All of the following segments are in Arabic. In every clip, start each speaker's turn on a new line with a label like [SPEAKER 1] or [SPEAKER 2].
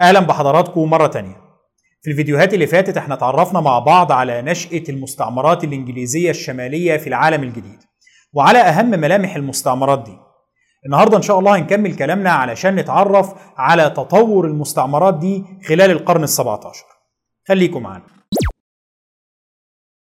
[SPEAKER 1] أهلا بحضراتكم مرة تانية. في الفيديوهات اللي فاتت إحنا اتعرفنا مع بعض على نشأة المستعمرات الإنجليزية الشمالية في العالم الجديد وعلى أهم ملامح المستعمرات دي. النهارده إن شاء الله هنكمل كلامنا علشان نتعرف على تطور المستعمرات دي خلال القرن ال17 خليكم معانا.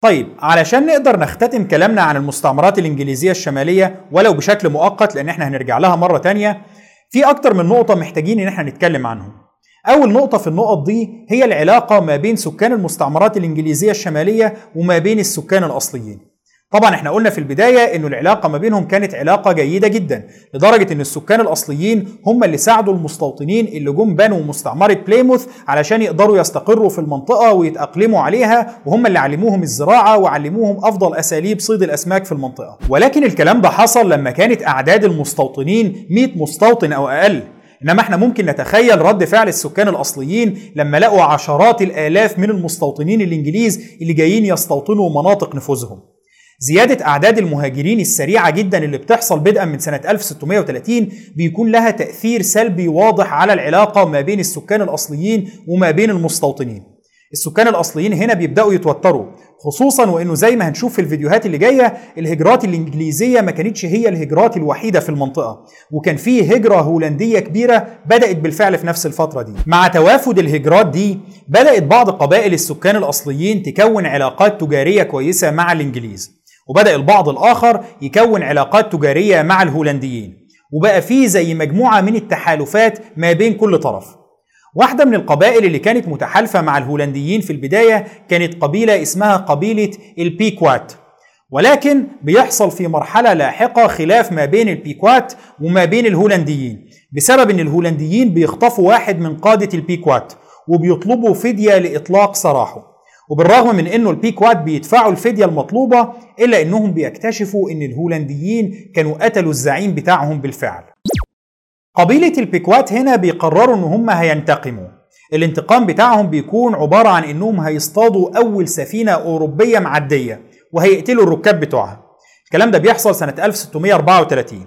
[SPEAKER 1] طيب علشان نقدر نختتم كلامنا عن المستعمرات الإنجليزية الشمالية ولو بشكل مؤقت لأن إحنا هنرجع لها مرة تانية في أكتر من نقطة محتاجين إن إحنا نتكلم عنهم. أول نقطة في النقط دي هي العلاقة ما بين سكان المستعمرات الإنجليزية الشمالية وما بين السكان الأصليين. طبعا إحنا قلنا في البداية إنه العلاقة ما بينهم كانت علاقة جيدة جدا لدرجة إن السكان الأصليين هم اللي ساعدوا المستوطنين اللي جم بنوا مستعمرة بليموث علشان يقدروا يستقروا في المنطقة ويتأقلموا عليها وهم اللي علموهم الزراعة وعلموهم أفضل أساليب صيد الأسماك في المنطقة ولكن الكلام ده حصل لما كانت أعداد المستوطنين 100 مستوطن أو أقل إنما إحنا ممكن نتخيل رد فعل السكان الأصليين لما لقوا عشرات الآلاف من المستوطنين الإنجليز اللي جايين يستوطنوا مناطق نفوذهم. زيادة أعداد المهاجرين السريعة جدا اللي بتحصل بدءا من سنة 1630 بيكون لها تأثير سلبي واضح على العلاقة ما بين السكان الأصليين وما بين المستوطنين. السكان الأصليين هنا بيبدأوا يتوتروا. خصوصا وإنه زي ما هنشوف في الفيديوهات اللي جاية الهجرات الإنجليزية ما كانتش هي الهجرات الوحيدة في المنطقة وكان في هجرة هولندية كبيرة بدأت بالفعل في نفس الفترة دي. مع توافد الهجرات دي بدأت بعض قبائل السكان الأصليين تكون علاقات تجارية كويسة مع الإنجليز وبدأ البعض الآخر يكون علاقات تجارية مع الهولنديين وبقى في زي مجموعة من التحالفات ما بين كل طرف. واحدة من القبائل اللي كانت متحالفة مع الهولنديين في البداية كانت قبيلة اسمها قبيلة البيكوات. ولكن بيحصل في مرحلة لاحقة خلاف ما بين البيكوات وما بين الهولنديين بسبب إن الهولنديين بيخطفوا واحد من قادة البيكوات وبيطلبوا فدية لإطلاق سراحه. وبالرغم من إنه البيكوات بيدفعوا الفدية المطلوبة إلا إنهم بيكتشفوا إن الهولنديين كانوا قتلوا الزعيم بتاعهم بالفعل. قبيلة البيكوات هنا بيقرروا إن هم هينتقموا. الانتقام بتاعهم بيكون عبارة عن إنهم هيصطادوا أول سفينة أوروبية معدية وهيقتلوا الركاب بتوعها. الكلام ده بيحصل سنة 1634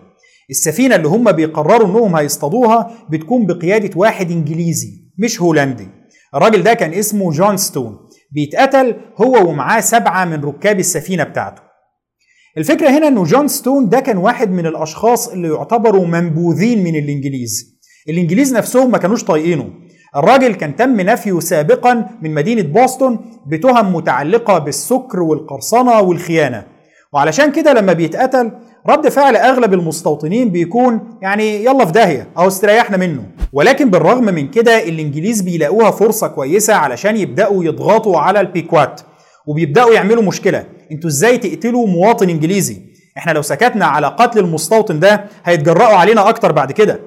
[SPEAKER 1] السفينة اللي هم بيقرروا إنهم هيصطادوها بتكون بقيادة واحد إنجليزي مش هولندي. الراجل ده كان اسمه جون ستون. بيتقتل هو ومعاه سبعة من ركاب السفينة بتاعته. الفكرة هنا إنه جون ستون ده كان واحد من الأشخاص اللي يعتبروا منبوذين من الإنجليز. الإنجليز نفسهم ما كانوش طايقينه. الراجل كان تم نفيه سابقا من مدينة بوسطن بتهم متعلقة بالسكر والقرصنة والخيانة. وعلشان كده لما بيتقتل رد فعل أغلب المستوطنين بيكون يعني يلا في داهية أو استريحنا منه. ولكن بالرغم من كده الإنجليز بيلاقوها فرصة كويسة علشان يبدأوا يضغطوا على البيكوات. وبيبدأوا يعملوا مشكلة. أنتوا إزاي تقتلوا مواطن انجليزي؟ إحنا لو سكتنا على قتل المستوطن ده هيتجرأوا علينا أكتر بعد كده.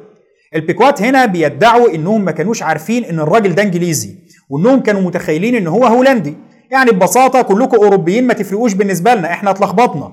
[SPEAKER 1] البيكوات هنا بيدعوا إنهم ما كانوش عارفين إن الراجل ده انجليزي وإنهم كانوا متخيلين إن هو هولندي. يعني ببساطة كلكم أوروبيين ما تفرقوش بالنسبة لنا إحنا اتلخبطنا.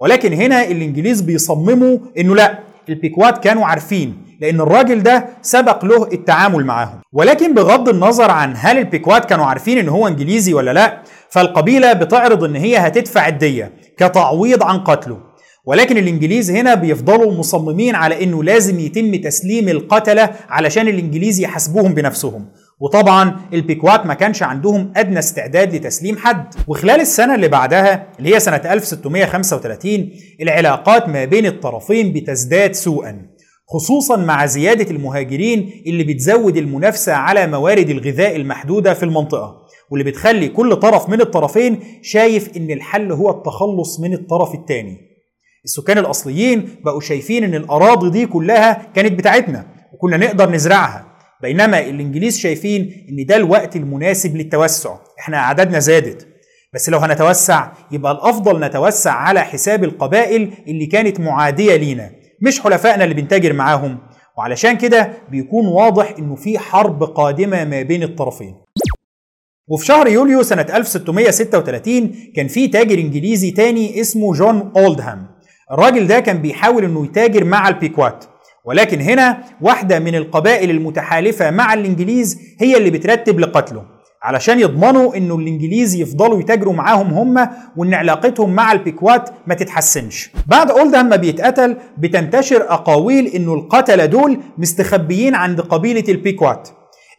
[SPEAKER 1] ولكن هنا الإنجليز بيصمموا إنه لا البيكوات كانوا عارفين. لأن الراجل ده سبق له التعامل معاهم. ولكن بغض النظر عن هل البيكوات كانوا عارفين إن هو إنجليزي ولا لا فالقبيلة بتعرض إن هي هتدفع الدية كتعويض عن قتله. ولكن الإنجليز هنا بيفضلوا مصممين على إنه لازم يتم تسليم القتلة علشان الإنجليز يحاسبوهم بنفسهم. وطبعا البيكوات ما كانش عندهم أدنى استعداد لتسليم حد. وخلال السنة اللي بعدها اللي هي سنة 1635 العلاقات ما بين الطرفين بتزداد سوءا. خصوصا مع زيادة المهاجرين اللي بتزود المنافسة على موارد الغذاء المحدودة في المنطقة واللي بتخلي كل طرف من الطرفين شايف إن الحل هو التخلص من الطرف الثاني السكان الأصليين بقوا شايفين إن الأراضي دي كلها كانت بتاعتنا وكنا نقدر نزرعها بينما الإنجليز شايفين إن ده الوقت المناسب للتوسع إحنا اعدادنا زادت. بس لو هنتوسع يبقى الأفضل نتوسع على حساب القبائل اللي كانت معادية لينا. مش حلفائنا اللي بنتاجر معاهم. وعلشان كده بيكون واضح إنه في حرب قادمة ما بين الطرفين. وفي شهر يوليو سنة 1636 كان في تاجر إنجليزي تاني اسمه جون أولدهام. الراجل ده كان بيحاول إنه يتاجر مع البيكوات. ولكن هنا واحدة من القبائل المتحالفة مع الإنجليز هي اللي بترتب لقتله. علشان يضمنوا إنه الانجليز يفضلوا يتاجروا معاهم هم وإن علاقتهم مع البيكوات ما تتحسنش. بعد اولدهام ما بيتقتل بتنتشر أقاويل إنه القتلة دول مستخبيين عند قبيلة البيكوات.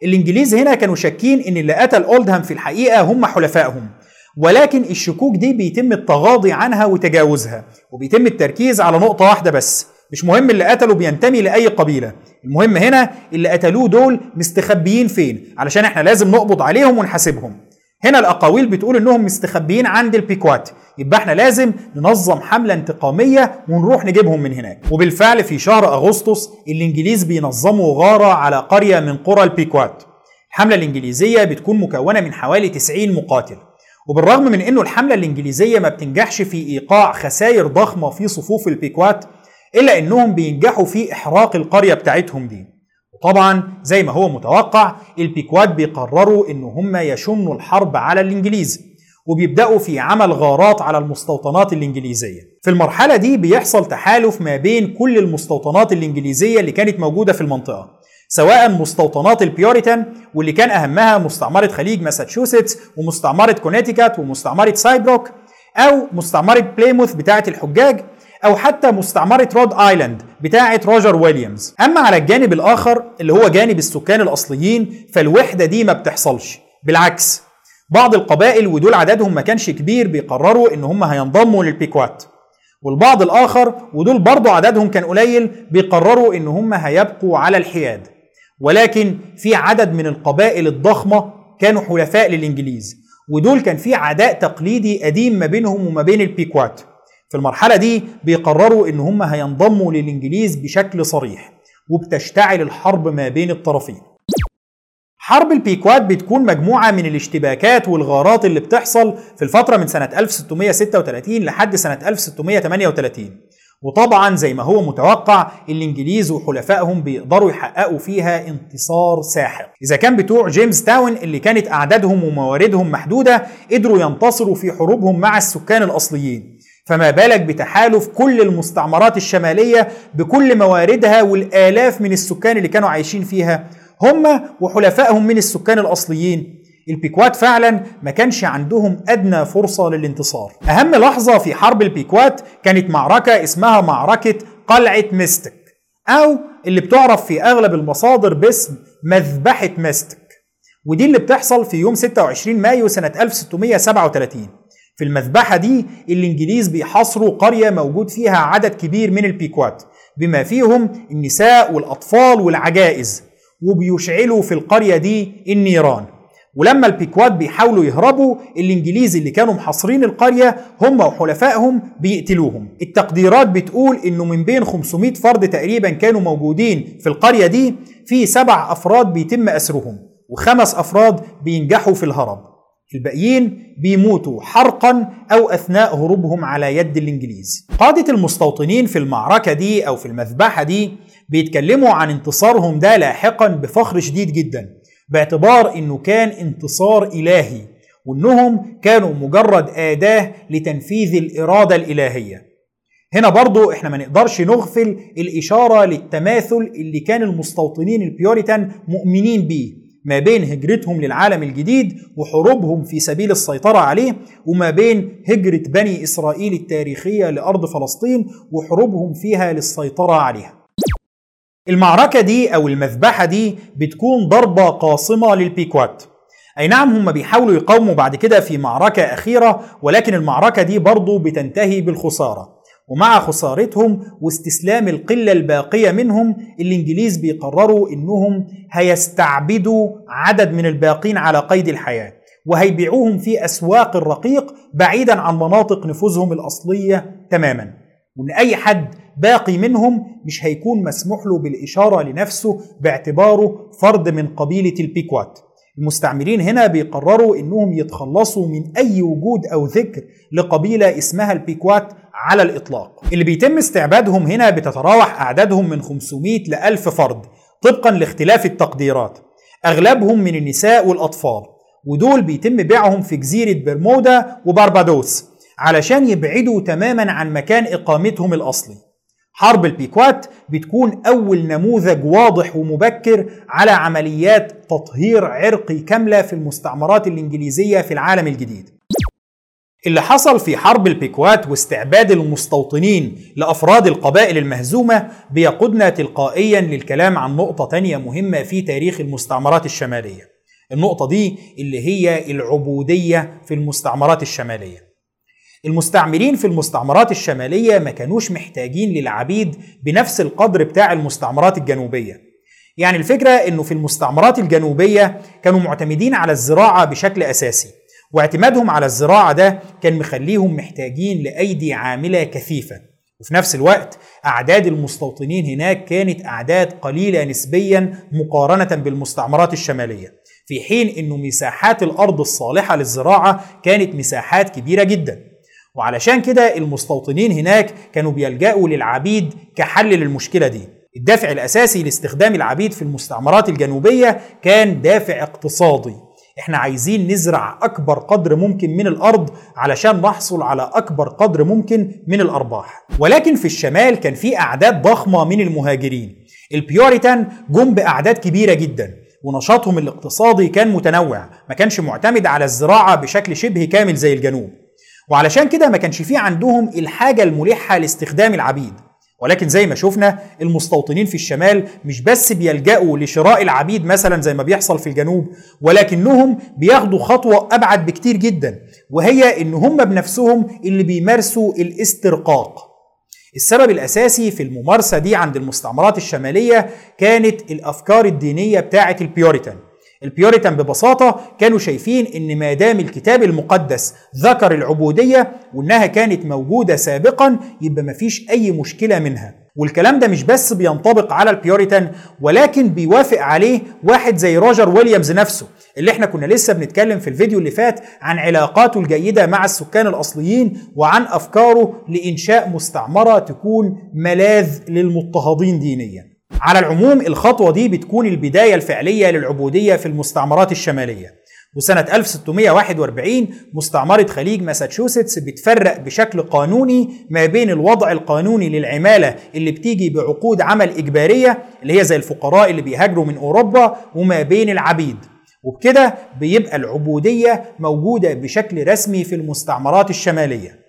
[SPEAKER 1] الإنجليز هنا كانوا شاكين إن اللي قتل اولدهام في الحقيقة هم حلفائهم. ولكن الشكوك دي بيتم التغاضي عنها وتجاوزها وبيتم التركيز على نقطة واحدة بس مش مهم اللي قتله بينتمي لأي قبيلة. المهم هنا اللي قتلوه دول مستخبيين فين؟ علشان إحنا لازم نقبض عليهم ونحاسبهم. هنا الأقاويل بتقول إنهم مستخبيين عند البيكوات. يبقى إحنا لازم ننظم حملة انتقامية ونروح نجيبهم من هناك. وبالفعل في شهر أغسطس الإنجليز بينظموا غارة على قرية من قرى البيكوات. الحملة الإنجليزية بتكون مكونة من حوالي 90 مقاتل. وبالرغم من إنه الحملة الإنجليزية ما بتنجحش في إيقاع خسائر ضخمة في صفوف البيكوات إلا إنهم بينجحوا في إحراق القرية بتاعتهم دي. وطبعا زي ما هو متوقع البيكوات بيقرروا إن هم يشنوا الحرب على الإنجليز وبيبدأوا في عمل غارات على المستوطنات الإنجليزية. في المرحلة دي بيحصل تحالف ما بين كل المستوطنات الإنجليزية اللي كانت موجودة في المنطقة سواء مستوطنات البيوريتان واللي كان أهمها مستعمرة خليج ماساتشوستس ومستعمرة كونيتيكات ومستعمرة سايبروك أو مستعمرة بليموث بتاعة الحجاج أو حتى مستعمرة رود آيلاند بتاعة روجر ويليامز. أما على الجانب الآخر اللي هو جانب السكان الأصليين فالوحدة دي ما بتحصلش. بالعكس بعض القبائل ودول عددهم ما كانش كبير بيقرروا إن هم هينضموا للبيكوات. والبعض الآخر ودول برضه عددهم كان قليل بيقرروا إن هم هيبقوا على الحياد. ولكن في عدد من القبائل الضخمة كانوا حلفاء للإنجليز. ودول كان في عداء تقليدي قديم ما بينهم وما بين البيكوات. في المرحلة دي بيقرروا إن هم هينضموا للإنجليز بشكل صريح وبتشتعل الحرب ما بين الطرفين. حرب البيكوات بتكون مجموعة من الاشتباكات والغارات اللي بتحصل في الفترة من سنة 1636 لحد سنة 1638 وطبعا زي ما هو متوقع الإنجليز وحلفائهم بيقدروا يحققوا فيها انتصار ساحق إذا كان بتوع جيمس تاون اللي كانت أعدادهم ومواردهم محدودة قدروا ينتصروا في حروبهم مع السكان الأصليين. فما بالك بتحالف كل المستعمرات الشمالية بكل مواردها والآلاف من السكان اللي كانوا عايشين فيها؟ هم وحلفائهم من السكان الأصليين. البيكوات فعلا ما كانش عندهم أدنى فرصة للانتصار. أهم لحظة في حرب البيكوات كانت معركة اسمها معركة قلعة ميستك أو اللي بتعرف في أغلب المصادر باسم مذبحة ميستك. ودي اللي بتحصل في يوم 26 مايو سنة 1637 في المذبحة دي الإنجليز بيحاصروا قرية موجود فيها عدد كبير من البيكوات بما فيهم النساء والأطفال والعجائز وبيشعلوا في القرية دي النيران. ولما البيكوات بيحاولوا يهربوا الإنجليز اللي كانوا محاصرين القرية هم وحلفائهم بيقتلوهم. التقديرات بتقول إنه من بين 500 فرد تقريبا كانوا موجودين في القرية دي في سبع أفراد بيتم أسرهم وخمس أفراد بينجحوا في الهرب. الباقيين بيموتوا حرقا أو أثناء هروبهم على يد الإنجليز. قادة المستوطنين في المعركة دي أو في المذبحة دي بيتكلموا عن انتصارهم ده لاحقا بفخر شديد جدا باعتبار إنه كان انتصار إلهي وإنهم كانوا مجرد آداة لتنفيذ الإرادة الإلهية. هنا برضو إحنا ما نقدرش نغفل الإشارة للتماثل اللي كان المستوطنين البيوريتان مؤمنين بيه. ما بين هجرتهم للعالم الجديد وحروبهم في سبيل السيطرة عليه وما بين هجرة بني إسرائيل التاريخية لأرض فلسطين وحروبهم فيها للسيطرة عليها. المعركة دي أو المذبحة دي بتكون ضربة قاصمة للبيكوات. أي نعم هم بيحاولوا يقاوموا بعد كده في معركة أخيرة ولكن المعركة دي برضو بتنتهي بالخسارة. ومع خسارتهم واستسلام القلة الباقية منهم الإنجليز بيقرروا إنهم هيستعبدوا عدد من الباقين على قيد الحياة وهيبيعوهم في أسواق الرقيق بعيدا عن مناطق نفوذهم الأصلية تماما. وإن أي حد باقي منهم مش هيكون مسموح له بالإشارة لنفسه باعتباره فرد من قبيلة البيكوات. المستعمرين هنا بيقرروا إنهم يتخلصوا من أي وجود أو ذكر لقبيلة اسمها البيكوات على الإطلاق. اللي بيتم استعبادهم هنا بتتراوح أعدادهم من 500 ل 1000 فرد طبقا لاختلاف التقديرات. أغلبهم من النساء والأطفال ودول بيتم بيعهم في جزيرة برمودا وباربادوس علشان يبعدوا تماما عن مكان إقامتهم الأصلي. حرب البيكوات بتكون أول نموذج واضح ومبكر على عمليات تطهير عرقي كاملة في المستعمرات الإنجليزية في العالم الجديد اللي حصل في حرب البيكوات واستعباد المستوطنين لأفراد القبائل المهزومة بيقودنا تلقائيا للكلام عن نقطة تانية مهمة في تاريخ المستعمرات الشمالية. النقطة دي اللي هي العبودية في المستعمرات الشمالية. المستعمرين في المستعمرات الشمالية ما كانوش محتاجين للعبيد بنفس القدر بتاع المستعمرات الجنوبية. يعني الفكرة إنه في المستعمرات الجنوبية كانوا معتمدين على الزراعة بشكل أساسي. واعتمادهم على الزراعة ده كان مخليهم محتاجين لأيدي عاملة كثيفة. وفي نفس الوقت أعداد المستوطنين هناك كانت أعداد قليلة نسبيا مقارنة بالمستعمرات الشمالية في حين أنه مساحات الأرض الصالحة للزراعة كانت مساحات كبيرة جدا. وعلشان كده المستوطنين هناك كانوا بيلجأوا للعبيد كحل للمشكلة دي. الدافع الأساسي لاستخدام العبيد في المستعمرات الجنوبية كان دافع اقتصادي. إحنا عايزين نزرع اكبر قدر ممكن من الأرض علشان نحصل على اكبر قدر ممكن من الارباح. ولكن في الشمال كان في اعداد ضخمة من المهاجرين. البيوريتان جم بأعداد كبيرة جدا ونشاطهم الاقتصادي كان متنوع ما كانش معتمد على الزراعة بشكل شبه كامل زي الجنوب. وعلشان كده ما كانش في عندهم الحاجة الملحة لاستخدام العبيد. ولكن زي ما شفنا المستوطنين في الشمال مش بس بيلجأوا لشراء العبيد مثلا زي ما بيحصل في الجنوب ولكنهم بياخدوا خطوة أبعد بكتير جدا وهي إن هم بنفسهم اللي بيمارسوا الاسترقاق. السبب الأساسي في الممارسة دي عند المستعمرات الشمالية كانت الأفكار الدينية بتاعة البيوريتان. البيوريتان ببساطة كانوا شايفين إن ما دام الكتاب المقدس ذكر العبودية وإنها كانت موجودة سابقا يبقى مفيش أي مشكلة منها. والكلام ده مش بس بينطبق على البيوريتان ولكن بيوافق عليه واحد زي روجر ويليامز نفسه اللي إحنا كنا لسه بنتكلم في الفيديو اللي فات عن علاقاته الجيدة مع السكان الأصليين وعن أفكاره لإنشاء مستعمرة تكون ملاذ للمضطهدين دينيا. على العموم الخطوة دي بتكون البداية الفعلية للعبودية في المستعمرات الشمالية. وسنة 1641 مستعمرة خليج ماساتشوستس بتفرق بشكل قانوني ما بين الوضع القانوني للعمالة اللي بتيجي بعقود عمل إجبارية اللي هي زي الفقراء اللي بيهاجروا من أوروبا وما بين العبيد. وبكده بيبقى العبودية موجودة بشكل رسمي في المستعمرات الشمالية.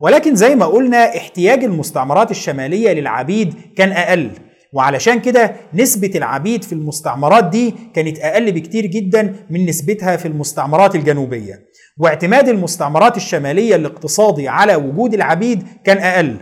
[SPEAKER 1] ولكن زي ما قلنا احتياج المستعمرات الشمالية للعبيد كان أقل. وعلشان كده نسبة العبيد في المستعمرات دي كانت أقل بكتير جدا من نسبتها في المستعمرات الجنوبية. واعتماد المستعمرات الشمالية الاقتصادي على وجود العبيد كان أقل.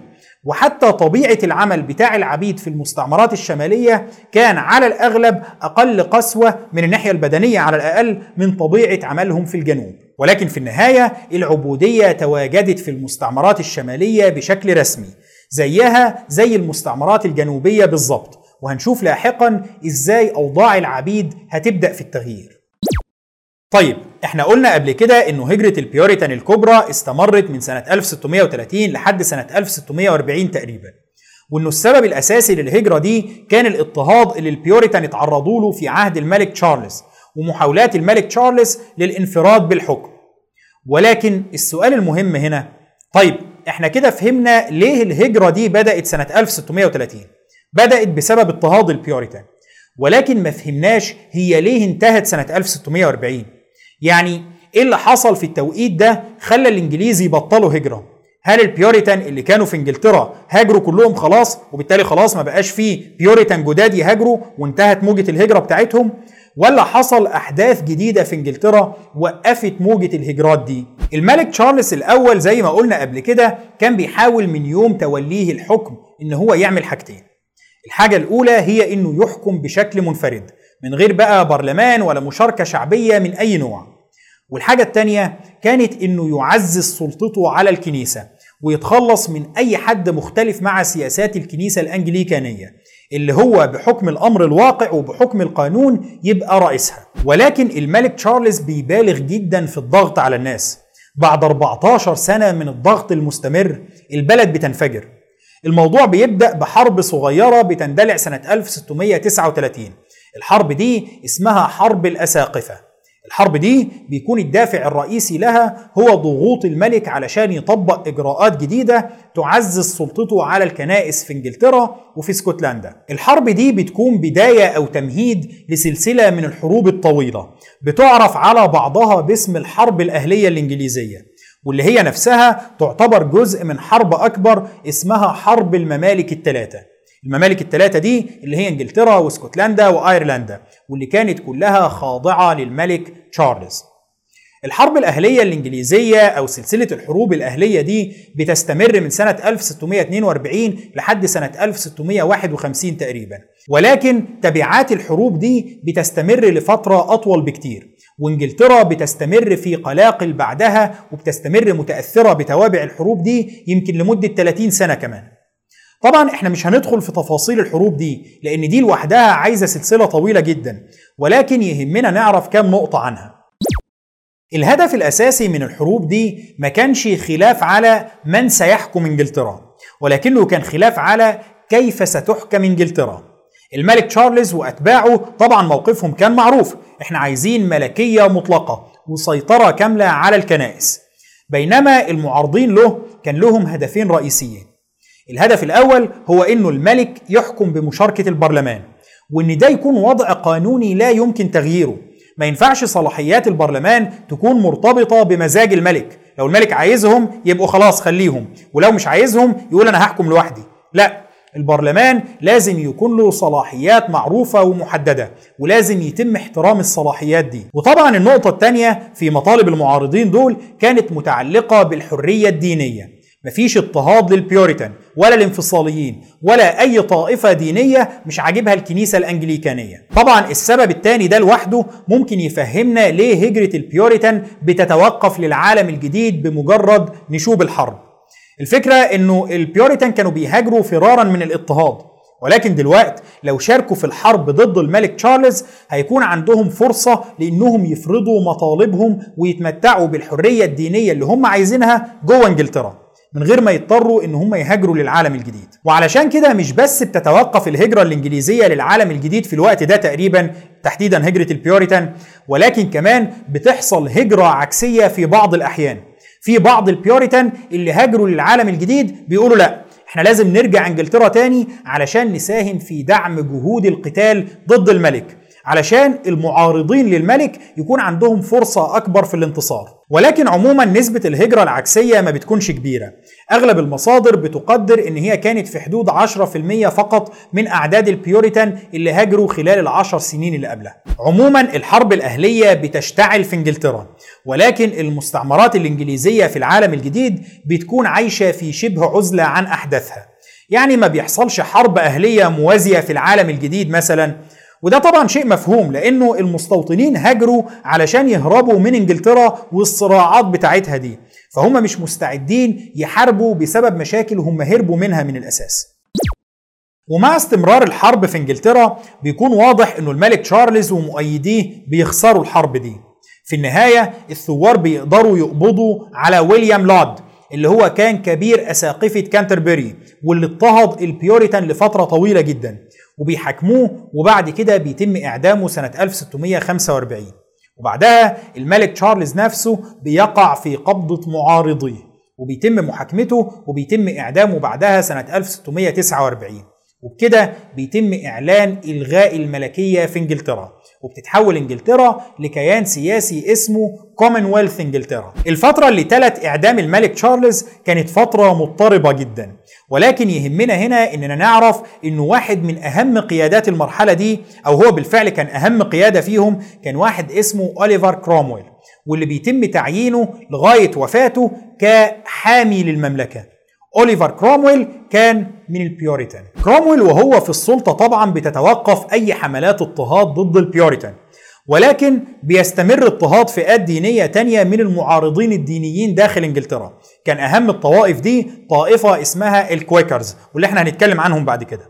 [SPEAKER 1] وحتى طبيعة العمل بتاع العبيد في المستعمرات الشمالية كان على الأغلب أقل قسوة من الناحية البدنية على الأقل من طبيعة عملهم في الجنوب. ولكن في النهاية العبودية تواجدت في المستعمرات الشمالية بشكل رسمي. زيها زي المستعمرات الجنوبية بالظبط وهنشوف لاحقا إزاي أوضاع العبيد هتبدأ في التغيير. طيب إحنا قلنا قبل كده إنه هجرة البيوريتان الكبرى استمرت من سنة 1630 لحد سنة 1640 تقريبا. وإنه السبب الأساسي للهجرة دي كان الاضطهاد اللي البيوريتان اتعرضوا له في عهد الملك تشارلز ومحاولات الملك تشارلز للانفراد بالحكم. ولكن السؤال المهم هنا طيب إحنا كده فهمنا ليه الهجرة دي بدأت سنة 1630 بدأت بسبب اضطهاد البيوريتان. ولكن ما فهمناش هي ليه انتهت سنة 1640 يعني إيه اللي حصل في التوقيت ده خلى الإنجليز يبطلوا هجرة؟ هل البيوريتان اللي كانوا في إنجلترا هاجروا كلهم خلاص وبالتالي خلاص ما بقاش فيه بيوريتان جداد يهاجروا وانتهت موجة الهجرة بتاعتهم؟ ولا حصل أحداث جديدة في إنجلترا وقفت موجة الهجرات دي. الملك تشارلز الأول زي ما قلنا قبل كده كان بيحاول من يوم توليه الحكم إن هو يعمل حاجتين. الحاجة الأولى هي إنه يحكم بشكل منفرد من غير بقى برلمان ولا مشاركة شعبية من أي نوع. والحاجة الثانية كانت إنه يعزز سلطته على الكنيسة ويتخلص من أي حد مختلف مع سياسات الكنيسة الأنجليكانية. اللي هو بحكم الأمر الواقع وبحكم القانون يبقى رئيسها. ولكن الملك تشارلز بيبالغ جدا في الضغط على الناس. بعد 14 سنة من الضغط المستمر البلد بتنفجر. الموضوع بيبدأ بحرب صغيرة بتندلع سنة 1639 الحرب دي اسمها حرب الأساقفة. الحرب دي بيكون الدافع الرئيسي لها هو ضغوط الملك علشان يطبق إجراءات جديدة تعزز سلطته على الكنائس في إنجلترا وفي اسكتلندا. الحرب دي بتكون بداية أو تمهيد لسلسلة من الحروب الطويلة بتعرف على بعضها باسم الحرب الأهلية الإنجليزية. واللي هي نفسها تعتبر جزء من حرب أكبر اسمها حرب الممالك الثلاثة الممالك الثلاثة دي اللي هي إنجلترا وإسكتلندا وأيرلندا واللي كانت كلها خاضعة للملك تشارلز. الحرب الأهلية الإنجليزية أو سلسلة الحروب الأهلية دي بتستمر من سنة 1642 لحد سنة 1651 تقريبا. ولكن تبعات الحروب دي بتستمر لفترة أطول بكتير وإنجلترا بتستمر في قلاقل بعدها وبتستمر متأثرة بتوابع الحروب دي يمكن لمدة 30 سنة كمان. طبعا إحنا مش هندخل في تفاصيل الحروب دي لأن دي لوحدها عايزة سلسلة طويلة جدا ولكن يهمنا نعرف كام نقطة عنها. الهدف الأساسي من الحروب دي ما كانش خلاف على من سيحكم إنجلترا ولكنه كان خلاف على كيف ستحكم إنجلترا. الملك تشارلز وأتباعه طبعا موقفهم كان معروف إحنا عايزين ملكية مطلقة وسيطرة كاملة على الكنائس. بينما المعارضين له كان لهم هدفين رئيسيين. الهدف الأول هو إنه الملك يحكم بمشاركة البرلمان وإن ده يكون وضع قانوني لا يمكن تغييره. ما ينفعش صلاحيات البرلمان تكون مرتبطة بمزاج الملك. لو الملك عايزهم يبقوا خلاص خليهم ولو مش عايزهم يقول أنا هحكم لوحدي. لا البرلمان لازم يكون له صلاحيات معروفة ومحددة ولازم يتم احترام الصلاحيات دي. وطبعا النقطة الثانية في مطالب المعارضين دول كانت متعلقة بالحرية الدينية. مفيش اضطهاد للبيوريتان ولا الانفصاليين ولا أي طائفة دينية مش عاجبها الكنيسة الأنجليكانية. طبعا السبب الثاني ده لوحده ممكن يفهمنا ليه هجرة البيوريتان بتتوقف للعالم الجديد بمجرد نشوب الحرب. الفكرة إنه البيوريتان كانوا بيهاجروا فرارا من الاضطهاد ولكن دلوقتي لو شاركوا في الحرب ضد الملك تشارلز هيكون عندهم فرصة لأنهم يفرضوا مطالبهم ويتمتعوا بالحرية الدينية اللي هم عايزينها جوه إنجلترا. من غير ما يضطروا إن هم يهاجروا للعالم الجديد. وعلشان كده مش بس بتتوقف الهجرة الإنجليزية للعالم الجديد في الوقت ده تقريبا تحديدا هجرة البيوريتان ولكن كمان بتحصل هجرة عكسية في بعض الأحيان. في بعض البيوريتان اللي هاجروا للعالم الجديد بيقولوا لا إحنا لازم نرجع إنجلترا تاني علشان نساهم في دعم جهود القتال ضد الملك. علشان المعارضين للملك يكون عندهم فرصة أكبر في الانتصار. ولكن عموما نسبة الهجرة العكسية ما بتكونش كبيرة. أغلب المصادر بتقدر إن هي كانت في حدود 10% فقط من أعداد البيوريتان اللي هاجروا خلال العشر سنين اللي قبلها. عموما الحرب الأهلية بتشتعل في إنجلترا ولكن المستعمرات الإنجليزية في العالم الجديد بتكون عايشة في شبه عزلة عن أحداثها. يعني ما بيحصلش حرب أهلية موازية في العالم الجديد مثلا وده طبعا شيء مفهوم لأنه المستوطنين هاجروا علشان يهربوا من إنجلترا والصراعات بتاعتها دي. فهم مش مستعدين يحاربوا بسبب مشاكل هم هربوا منها من الأساس. ومع استمرار الحرب في إنجلترا بيكون واضح إنه الملك تشارلز ومؤيديه بيخسروا الحرب دي. في النهاية الثوار بيقدروا يقبضوا على ويليام لود اللي هو كان كبير أساقفة كانتربري واللي اضطهد البيوريتان لفترة طويلة جدا. وبيحاكموه وبعد كده بيتم إعدامه سنة 1645 وبعدها الملك تشارلز نفسه بيقع في قبضة معارضيه وبيتم محاكمته وبيتم إعدامه بعدها سنة 1649 وبكده بيتم إعلان إلغاء الملكية في إنجلترا. وبتتحول إنجلترا لكيان سياسي اسمه كومنولث إنجلترا. الفترة اللي تلت إعدام الملك تشارلز كانت فترة مضطربة جدا. ولكن يهمنا هنا إننا نعرف إنه واحد من أهم قيادات المرحلة دي أو هو بالفعل كان أهم قيادة فيهم كان واحد اسمه أوليفر كرومويل. واللي بيتم تعيينه لغاية وفاته كحامي للمملكة. أوليفر كرومويل كان من البيوريتان. كرومويل وهو في السلطة طبعا بتتوقف أي حملات اضطهاد ضد البيوريتان ولكن بيستمر اضطهاد فئات دينية تانية من المعارضين الدينيين داخل إنجلترا. كان أهم الطوائف دي طائفة اسمها الكويكرز واللي إحنا هنتكلم عنهم بعد كده.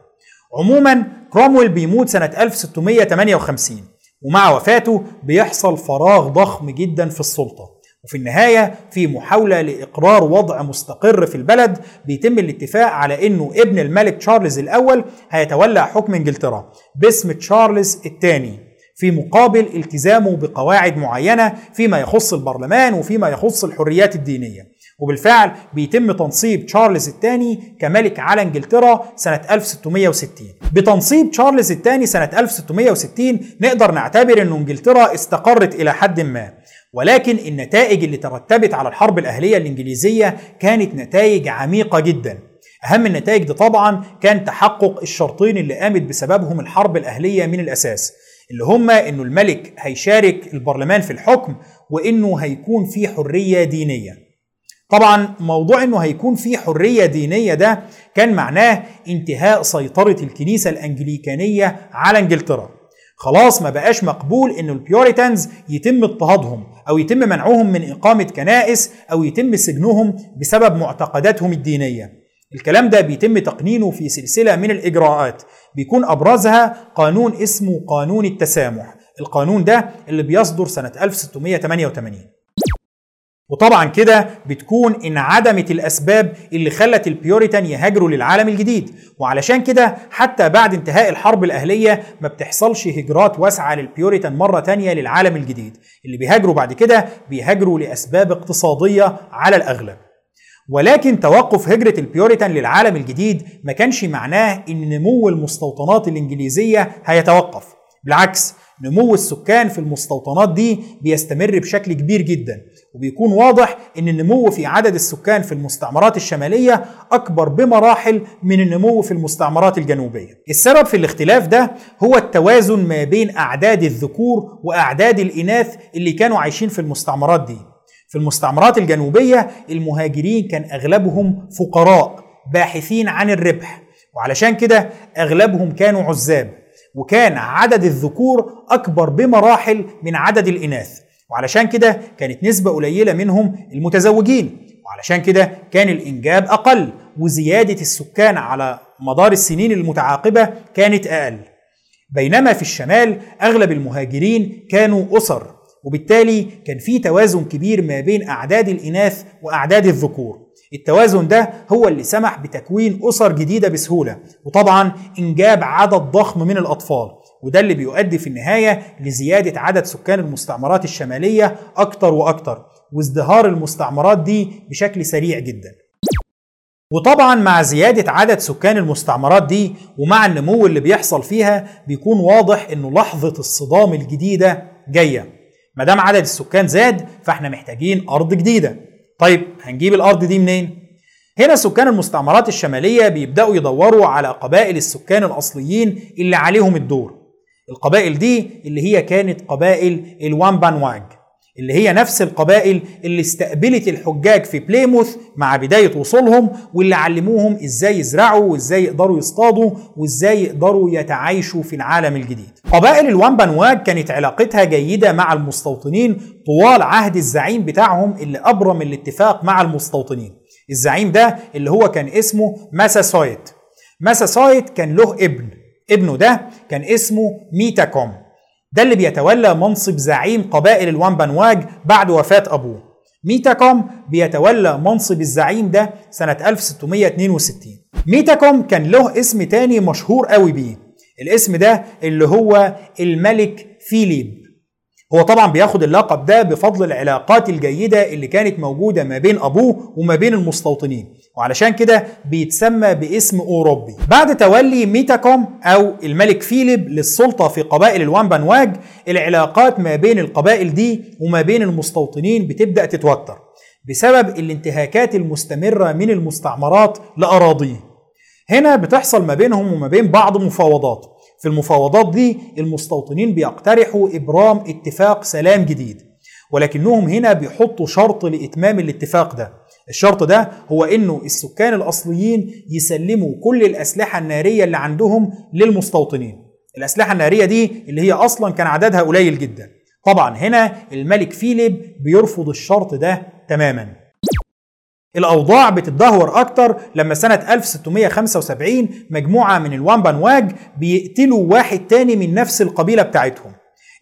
[SPEAKER 1] عموما كرومويل بيموت سنة 1658 ومع وفاته بيحصل فراغ ضخم جدا في السلطة. وفي النهاية في محاولة لإقرار وضع مستقر في البلد بيتم الاتفاق على أنه ابن الملك تشارلز الأول هيتولى حكم إنجلترا باسم تشارلز الثاني في مقابل التزامه بقواعد معينة فيما يخص البرلمان وفيما يخص الحريات الدينية. وبالفعل بيتم تنصيب تشارلز الثاني كملك على إنجلترا سنة 1660 بتنصيب تشارلز الثاني سنة 1660 نقدر نعتبر ان إنجلترا استقرت إلى حد ما. ولكن النتائج اللي ترتبت على الحرب الأهلية الإنجليزية كانت نتائج عميقة جدا. أهم النتائج دي طبعا كان تحقق الشرطين اللي قامت بسببهم الحرب الأهلية من الأساس اللي هما إنه الملك هيشارك البرلمان في الحكم وإنه هيكون في حرية دينية. طبعا موضوع إنه هيكون في حرية دينية ده كان معناه انتهاء سيطرة الكنيسة الأنجليكانية على إنجلترا. خلاص ما بقاش مقبول ان البيوريتانز يتم اضطهادهم أو يتم منعهم من إقامة كنائس أو يتم سجنهم بسبب معتقداتهم الدينية. الكلام ده بيتم تقنينه في سلسلة من الإجراءات. بيكون أبرزها قانون اسمه قانون التسامح. القانون ده اللي بيصدر سنة 1688 وطبعا كده بتكون انعدمت الأسباب اللي خلت البيوريتان يهاجروا للعالم الجديد. وعلشان كده حتى بعد انتهاء الحرب الأهلية ما بتحصلش هجرات واسعة للبيوريتان مرة تانية للعالم الجديد. اللي بيهاجروا بعد كده بيهاجروا لأسباب اقتصادية على الأغلب. ولكن توقف هجرة البيوريتان للعالم الجديد ما كانش معناه إن نمو المستوطنات الإنجليزية هيتوقف. بالعكس نمو السكان في المستوطنات دي بيستمر بشكل كبير جدا. وبيكون واضح إن النمو في عدد السكان في المستعمرات الشمالية أكبر بمراحل من النمو في المستعمرات الجنوبية. السبب في الاختلاف ده هو التوازن ما بين أعداد الذكور وأعداد الإناث اللي كانوا عايشين في المستعمرات دي. في المستعمرات الجنوبية المهاجرين كان أغلبهم فقراء باحثين عن الربح وعلشان كده أغلبهم كانوا عزاب وكان عدد الذكور أكبر بمراحل من عدد الإناث. وعلشان كده كانت نسبة قليلة منهم المتزوجين. وعلشان كده كان الإنجاب أقل وزيادة السكان على مدار السنين المتعاقبة كانت أقل. بينما في الشمال أغلب المهاجرين كانوا أسر وبالتالي كان في توازن كبير ما بين أعداد الإناث وأعداد الذكور. التوازن ده هو اللي سمح بتكوين أسر جديدة بسهولة وطبعا إنجاب عدد ضخم من الأطفال. وده اللي بيؤدي في النهاية لزيادة عدد سكان المستعمرات الشمالية أكتر وأكتر وازدهار المستعمرات دي بشكل سريع جدا. وطبعا مع زيادة عدد سكان المستعمرات دي ومع النمو اللي بيحصل فيها بيكون واضح إنه لحظة الصدام الجديدة جاية. مادام عدد السكان زاد فإحنا محتاجين أرض جديدة. طيب هنجيب الأرض دي منين؟ هنا سكان المستعمرات الشمالية بيبدأوا يدوروا على قبائل السكان الأصليين اللي عليهم الدور. القبائل دي اللي هي كانت قبائل الوامبانواج اللي هي نفس القبائل اللي استقبلت الحجاج في بليموث مع بداية وصولهم واللي علموهم إزاي يزرعوا وإزاي يقدروا يصطادوا وإزاي يقدروا يتعايشوا في العالم الجديد. قبائل الوامبانواج كانت علاقتها جيدة مع المستوطنين طوال عهد الزعيم بتاعهم اللي أبرم الاتفاق مع المستوطنين. الزعيم ده اللي هو كان اسمه ماساسويت ماساسويت كان له ابن. ابنه ده كان اسمه ميتاكوم. ده اللي بيتولى منصب زعيم قبائل الوامبانواج بعد وفاة أبوه. ميتاكوم بيتولى منصب الزعيم ده سنة 1662 ميتاكوم كان له اسم تاني مشهور قوي بيه. الاسم ده اللي هو الملك فيليب. هو طبعا بياخد اللقب ده بفضل العلاقات الجيدة اللي كانت موجودة ما بين أبوه وما بين المستوطنين. وعلشان كده بيتسمى باسم أوروبي. بعد تولي ميتاكوم أو الملك فيليب للسلطة في قبائل الوامبانواج العلاقات ما بين القبائل دي وما بين المستوطنين بتبدأ تتوتر بسبب الانتهاكات المستمرة من المستعمرات لأراضيه. هنا بتحصل ما بينهم وما بين بعض مفاوضات. في المفاوضات دي المستوطنين بيقترحوا إبرام اتفاق سلام جديد ولكنهم هنا بيحطوا شرط لإتمام الاتفاق ده. الشرط ده هو إنه السكان الأصليين يسلموا كل الأسلحة النارية اللي عندهم للمستوطنين. الأسلحة النارية دي اللي هي أصلا كان عددها قليل جدا. طبعا هنا الملك فيليب بيرفض الشرط ده تماما. الأوضاع بتتدهور أكتر لما سنة 1675 مجموعة من الوامبانواج بيقتلوا واحد تاني من نفس القبيلة بتاعتهم.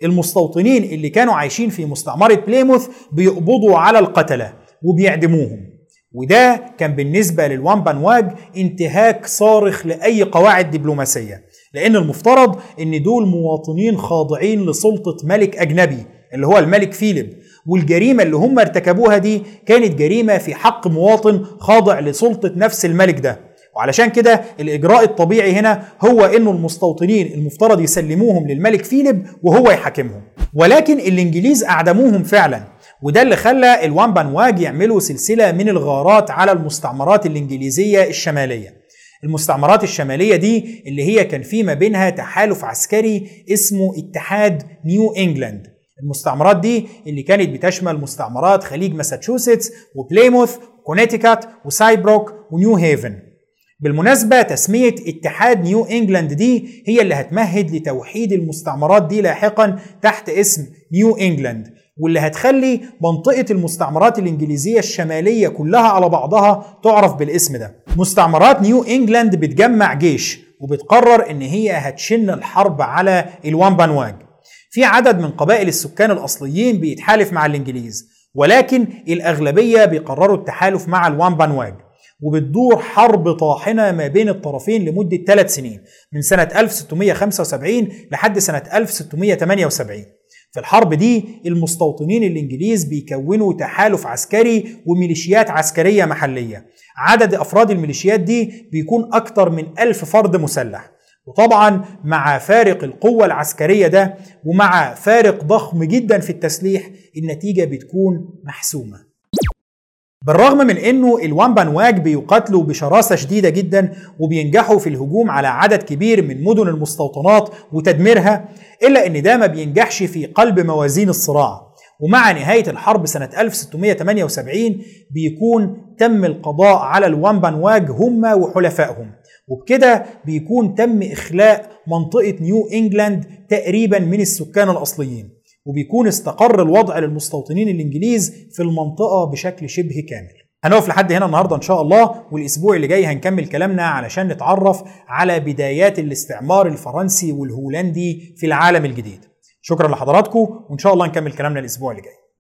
[SPEAKER 1] المستوطنين اللي كانوا عايشين في مستعمرة بليموث بيقبضوا على القتلة وبيعدموهم. وده كان بالنسبة للوامبانواج انتهاك صارخ لأي قواعد دبلوماسية لأن المفترض أن دول مواطنين خاضعين لسلطة ملك أجنبي اللي هو الملك فيليب. والجريمة اللي هم ارتكبوها دي كانت جريمة في حق مواطن خاضع لسلطة نفس الملك ده. وعلشان كده الإجراء الطبيعي هنا هو إنه المستوطنين المفترض يسلموهم للملك فيليب وهو يحاكمهم. ولكن الإنجليز أعدموهم فعلا وده اللي خلى الوان يعملوا سلسلة من الغارات على المستعمرات الإنجليزية الشمالية. المستعمرات الشمالية دي اللي هي كان في ما بينها تحالف عسكري اسمه اتحاد نيو إنجلاند. المستعمرات دي اللي كانت بتشمل مستعمرات خليج ماساتشوستس وبليموث وكونيتيكات وسايبروك ونيو هيفن. بالمناسبة تسمية اتحاد نيو إنجلاند دي هي اللي هتمهد لتوحيد المستعمرات دي لاحقا تحت اسم نيو إنجلاند واللي هتخلي منطقة المستعمرات الإنجليزية الشمالية كلها على بعضها تعرف بالاسم ده. مستعمرات نيو إنجلاند بتجمع جيش وبتقرر إن هي هتشن الحرب على الوان في عدد من قبائل السكان الأصليين بيتحالف مع الإنجليز ولكن الأغلبية بيقرروا التحالف مع الوان وبتدور حرب طاحنة ما بين الطرفين لمدة ثلاث سنين من سنة 1675 لحد سنة 1678 في الحرب دي المستوطنين الإنجليز بيكونوا تحالف عسكري وميليشيات عسكرية محلية. عدد أفراد الميليشيات دي بيكون أكتر من ألف فرد مسلح. وطبعا مع فارق القوة العسكرية ده ومع فارق ضخم جدا في التسليح النتيجة بتكون محسومة. بالرغم من إنه الوان واج بيقاتلوا بشراسة شديدة جدا وبينجحوا في الهجوم على عدد كبير من مدن المستوطنات وتدميرها إلا إن ده ما بينجحش في قلب موازين الصراع. ومع نهاية الحرب سنة 1678 بيكون تم القضاء على الوان واج هم وحلفائهم. وبكده بيكون تم إخلاء منطقة نيو إنجلاند تقريبا من السكان الأصليين وبيكون استقر الوضع للمستوطنين الإنجليز في المنطقة بشكل شبه كامل. هنقف لحد هنا النهارده إن شاء الله والأسبوع اللي جاي هنكمل كلامنا علشان نتعرف على بدايات الاستعمار الفرنسي والهولندي في العالم الجديد. شكرا لحضراتكم وإن شاء الله نكمل كلامنا الأسبوع اللي جاي.